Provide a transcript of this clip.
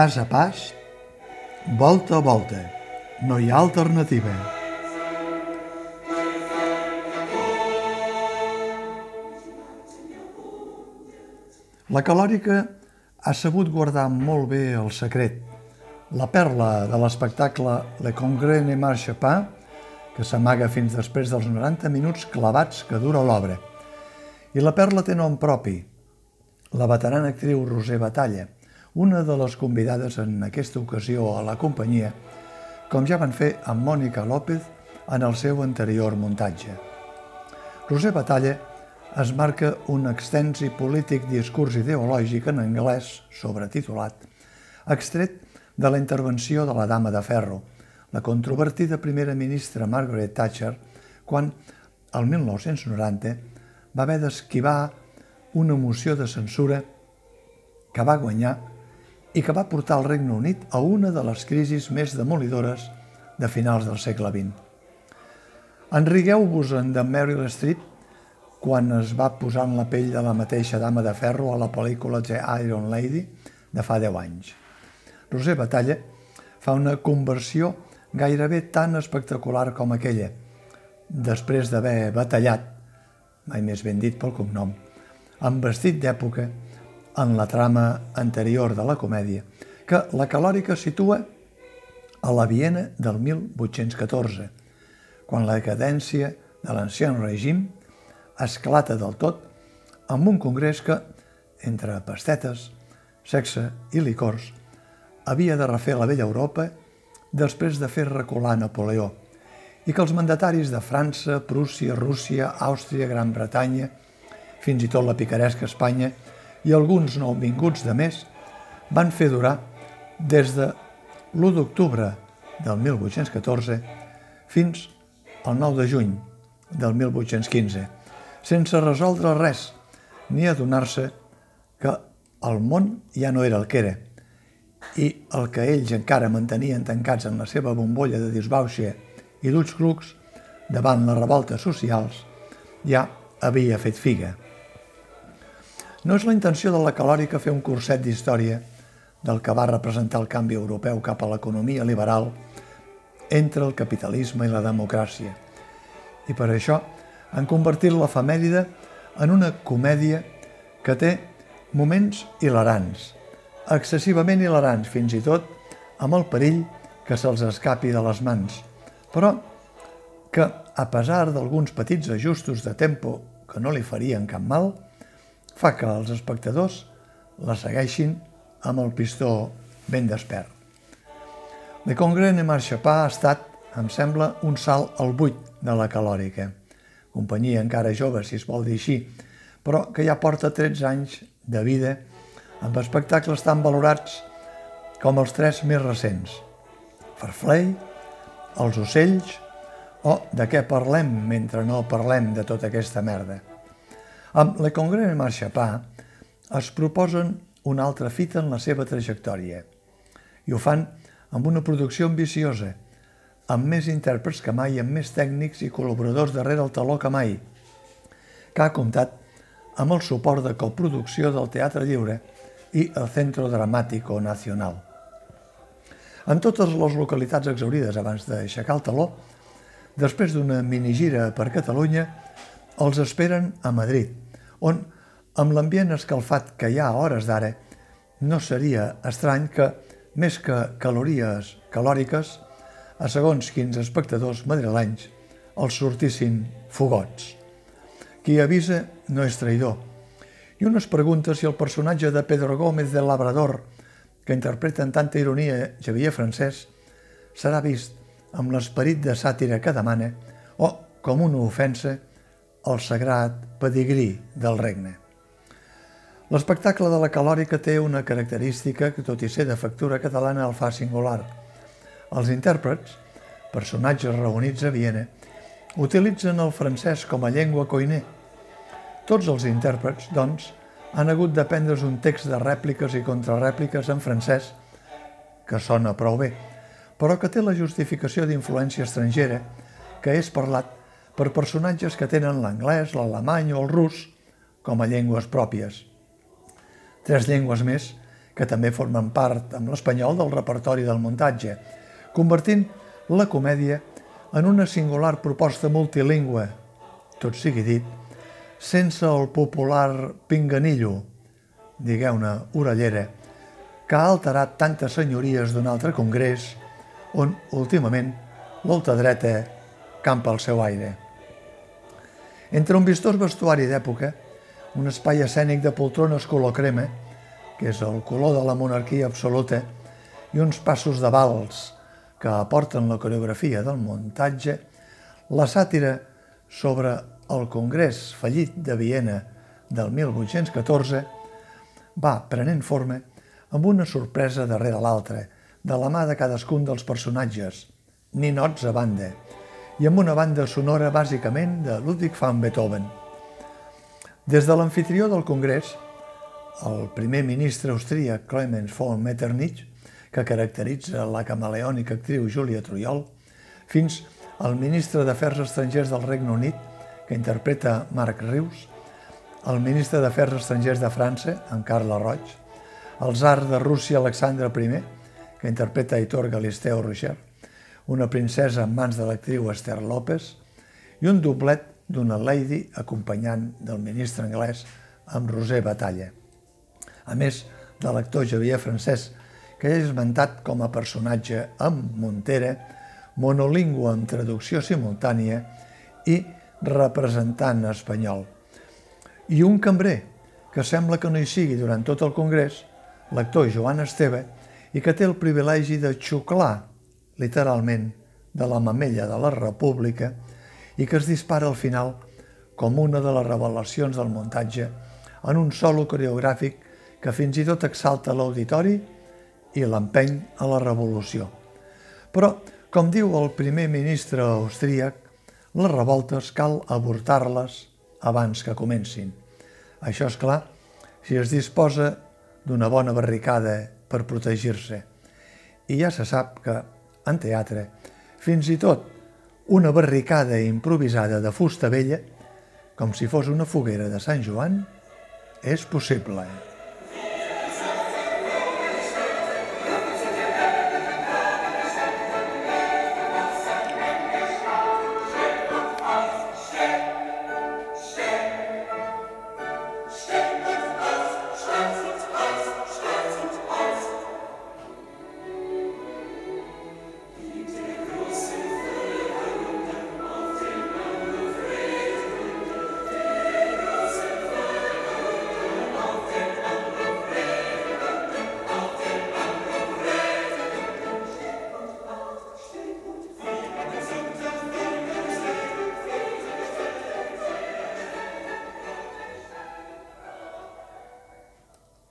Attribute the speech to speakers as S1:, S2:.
S1: Pas a pas, volta a volta, no hi ha alternativa. La calòrica ha sabut guardar molt bé el secret. La perla de l'espectacle Le Congrès ne marche pas, que s'amaga fins després dels 90 minuts clavats que dura l'obra. I la perla té nom propi, la veterana actriu Roser Batalla, una de les convidades en aquesta ocasió a la companyia, com ja van fer amb Mònica López en el seu anterior muntatge. Roser Batalla es marca un extens i polític discurs ideològic en anglès, sobretitulat, extret de la intervenció de la Dama de Ferro, la controvertida primera ministra Margaret Thatcher, quan, el 1990, va haver d'esquivar una moció de censura que va guanyar i que va portar el Regne Unit a una de les crisis més demolidores de finals del segle XX. Enrigueu-vos-en de Meryl Streep quan es va posar en la pell de la mateixa dama de ferro a la pel·lícula The Iron Lady de fa 10 anys. Roser Batalla fa una conversió gairebé tan espectacular com aquella, després d'haver batallat, mai més ben dit pel cognom, amb vestit d'època en la trama anterior de la comèdia, que la calòrica situa a la Viena del 1814, quan la decadència de l'ancien règim esclata del tot amb un congrés que, entre pastetes, sexe i licors, havia de refer la vella Europa després de fer recular Napoleó i que els mandataris de França, Prússia, Rússia, Àustria, Gran Bretanya, fins i tot la picaresca Espanya i alguns nouvinguts de més van fer durar des de l'1 d'octubre del 1814 fins al 9 de juny del 1815 sense resoldre res, ni adonar-se que el món ja no era el que era i el que ells encara mantenien tancats en la seva bombolla de disbauxa i d'ulls clucs davant les revoltes socials ja havia fet figa. No és la intenció de la calòrica fer un curset d'història del que va representar el canvi europeu cap a l'economia liberal entre el capitalisme i la democràcia. I per això han convertit l'efemèride en una comèdia que té moments hilarants, excessivament hilarants, fins i tot amb el perill que se'ls escapi de les mans, però que, a pesar d'alguns petits ajustos de tempo que no li farien cap mal, fa que els espectadors la segueixin amb el pistó ben despert. Le Congrès ne marche pas ha estat, em sembla, un salt al buit de la calòrica companyia encara jove, si es vol dir així, però que ja porta 13 anys de vida amb espectacles tan valorats com els tres més recents. Farflay, Els ocells o De què parlem mentre no parlem de tota aquesta merda. Amb Le Congrès de Marchapà es proposen una altra fita en la seva trajectòria i ho fan amb una producció ambiciosa – amb més intèrprets que mai, amb més tècnics i col·laboradors darrere el taló que mai, que ha comptat amb el suport de coproducció del Teatre Lliure i el Centro Dramático Nacional. En totes les localitats exaurides abans d'aixecar el taló, després d'una minigira per Catalunya, els esperen a Madrid, on, amb l'ambient escalfat que hi ha a hores d'ara, no seria estrany que, més que calories calòriques, a segons quins espectadors madrilenys els sortissin fogots. Qui avisa no és traïdor. I un es pregunta si el personatge de Pedro Gómez de Labrador, que interpreta en tanta ironia Xavier Francesc, serà vist amb l'esperit de sàtira que demana o, com una ofensa, el sagrat pedigrí del regne. L'espectacle de la calòrica té una característica que, tot i ser de factura catalana, el fa singular – els intèrprets, personatges reunits a Viena, utilitzen el francès com a llengua coiner. Tots els intèrprets, doncs, han hagut d'aprendre's un text de rèpliques i contrarèpliques en francès, que sona prou bé, però que té la justificació d'influència estrangera, que és parlat per personatges que tenen l'anglès, l'alemany o el rus com a llengües pròpies. Tres llengües més que també formen part amb l'espanyol del repertori del muntatge, convertint la comèdia en una singular proposta multilingüe, tot sigui dit, sense el popular pinganillo, digueu-ne orellera, que ha alterat tantes senyories d'un altre congrés on, últimament, l'ultradreta campa el seu aire. Entre un vistós vestuari d'època, un espai escènic de poltrones color crema, que és el color de la monarquia absoluta, i uns passos de vals que aporten la coreografia del muntatge, la sàtira sobre el Congrés fallit de Viena del 1814 va prenent forma amb una sorpresa darrere l'altra, de la mà de cadascun dels personatges, ninots a banda, i amb una banda sonora bàsicament de Ludwig van Beethoven. Des de l'anfitrió del Congrés, el primer ministre austríac Clemens von Metternich, que caracteritza la camaleònica actriu Júlia Trujol, fins al ministre d'Afers Estrangers del Regne Unit, que interpreta Marc Rius, el ministre d'Afers Estrangers de França, en Carla Roig, el zar de Rússia Alexandre I, que interpreta Aitor Galisteo Roger, una princesa en mans de l'actriu Esther López i un doblet d'una lady acompanyant del ministre anglès amb Roser Batalla. A més de l'actor Javier Francès, que és esmentat com a personatge amb Montera, monolingüe amb traducció simultània i representant espanyol. I un cambrer, que sembla que no hi sigui durant tot el congrés, l'actor Joan Esteve, i que té el privilegi de xuclar, literalment, de la mamella de la República i que es dispara al final com una de les revelacions del muntatge en un solo coreogràfic que fins i tot exalta l'auditori i l'empeny a la revolució. Però, com diu el primer ministre austríac, les revoltes cal avortar-les abans que comencin. Això és clar si es disposa d'una bona barricada per protegir-se. I ja se sap que, en teatre, fins i tot una barricada improvisada de fusta vella, com si fos una foguera de Sant Joan, és possible.